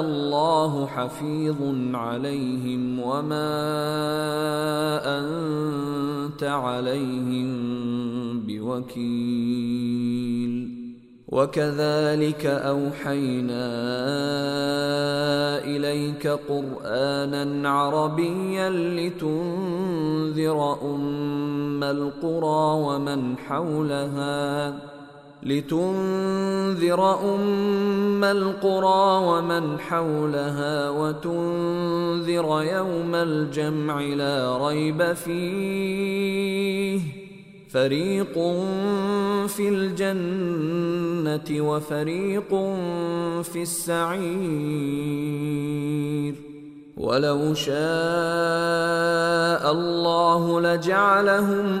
الله حفيظ عليهم وما أنت عليهم بوكيل. وكذلك أوحينا إليك قرآنا عربيا لتنذر أم القرى ومن حولها. لتنذر أم القرى ومن حولها وتنذر يوم الجمع لا ريب فيه. فريق في الجنة وفريق في السعير. ولو شاء الله لجعلهم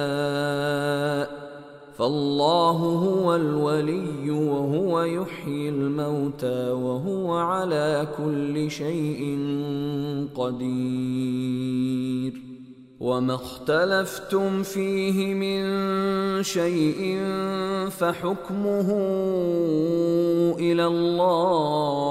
فالله هو الولي وهو يحيي الموتى وهو على كل شيء قدير. وما اختلفتم فيه من شيء فحكمه إلى الله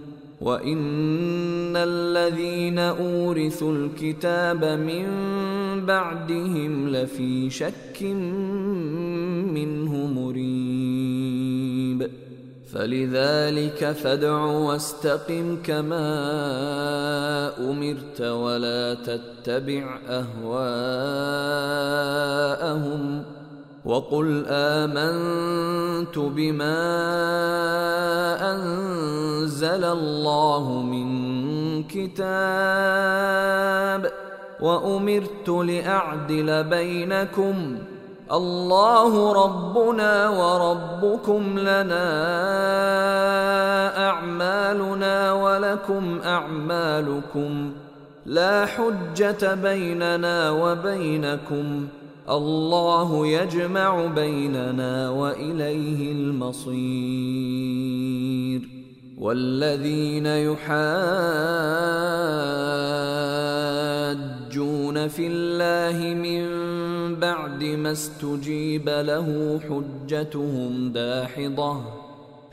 وان الذين اورثوا الكتاب من بعدهم لفي شك منه مريب فلذلك فادع واستقم كما امرت ولا تتبع اهواءهم وقل آمنت بما أنزل الله من كتاب وأمرت لأعدل بينكم الله ربنا وربكم لنا أعمالنا ولكم أعمالكم لا حجة بيننا وبينكم الله يجمع بيننا وإليه المصير. والذين يحاجون في الله من بعد ما استجيب له حجتهم داحضة.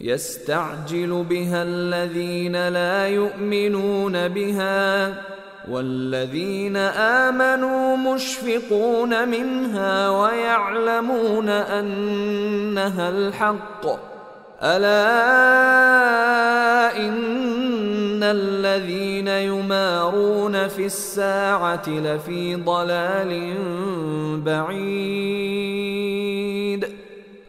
يستعجل بها الذين لا يؤمنون بها والذين آمنوا مشفقون منها ويعلمون أنها الحق. ألا إن الذين يمارون في الساعة لفي ضلال بعيد.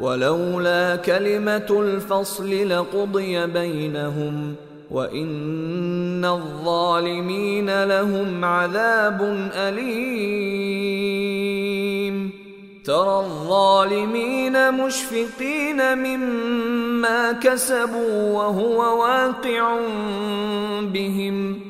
ولولا كلمة الفصل لقضي بينهم وإن الظالمين لهم عذاب أليم. ترى الظالمين مشفقين مما كسبوا وهو واقع بهم.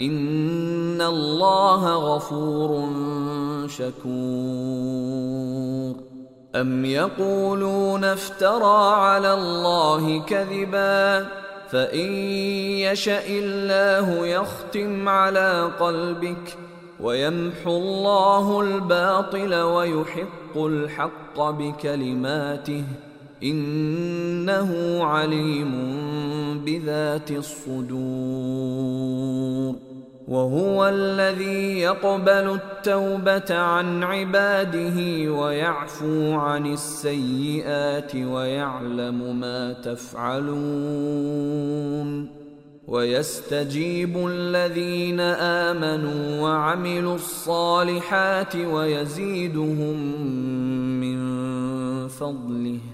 ان الله غفور شكور ام يقولون افترى على الله كذبا فان يشا الله يختم على قلبك ويمحو الله الباطل ويحق الحق بكلماته إنه عليم بذات الصدور. وهو الذي يقبل التوبة عن عباده ويعفو عن السيئات ويعلم ما تفعلون. ويستجيب الذين آمنوا وعملوا الصالحات ويزيدهم من فضله.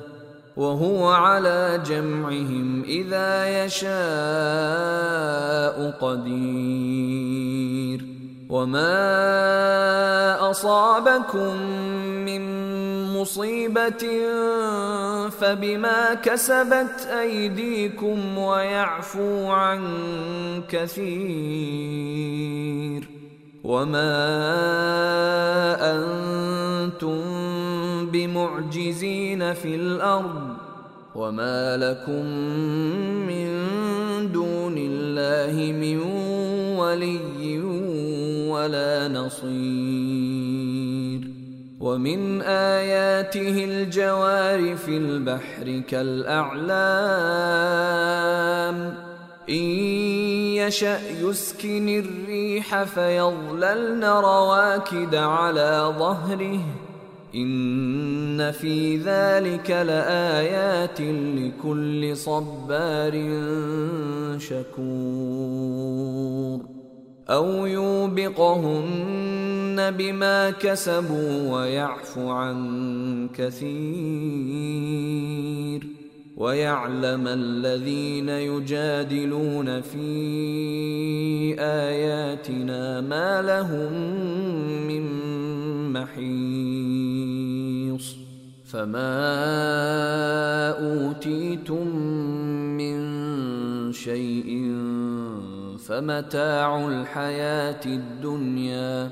وهو على جمعهم إذا يشاء قدير. وما أصابكم من مصيبة فبما كسبت أيديكم ويعفو عن كثير. وما أنتم بمعجزين في الأرض وما لكم من دون الله من ولي ولا نصير ومن آياته الجوار في البحر كالأعلام إن يشأ يسكن الريح فيظللن رواكد على ظهره إن في ذلك لآيات لكل صبار شكور. أو يوبقهن بما كسبوا ويعفو عن كثير. ويعلم الذين يجادلون في آياتنا ما لهم من محيص فما أوتيتم من شيء فمتاع الحياة الدنيا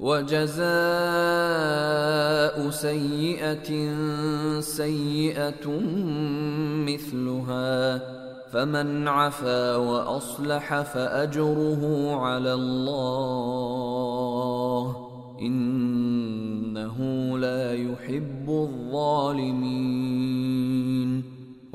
وجزاء سيئة سيئة مثلها فمن عفا وأصلح فأجره على الله إنه لا يحب الظالمين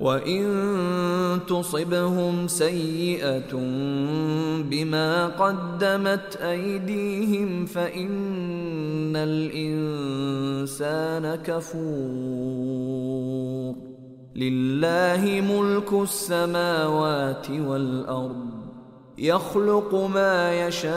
وان تصبهم سيئه بما قدمت ايديهم فان الانسان كفور لله ملك السماوات والارض يخلق ما يشاء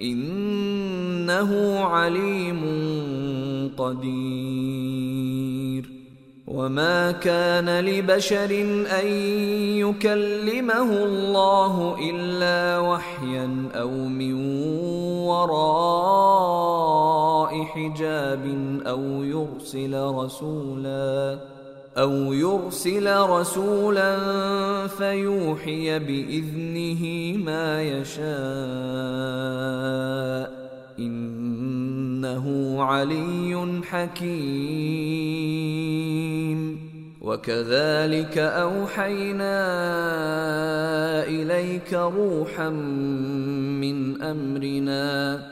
إنه عليم قدير. وما كان لبشر أن يكلمه الله إلا وحيا أو من وراء حجاب أو يرسل رسولا. أو يرسل رسولا فيوحي بإذنه ما يشاء إنه علي حكيم. وكذلك أوحينا إليك روحا من أمرنا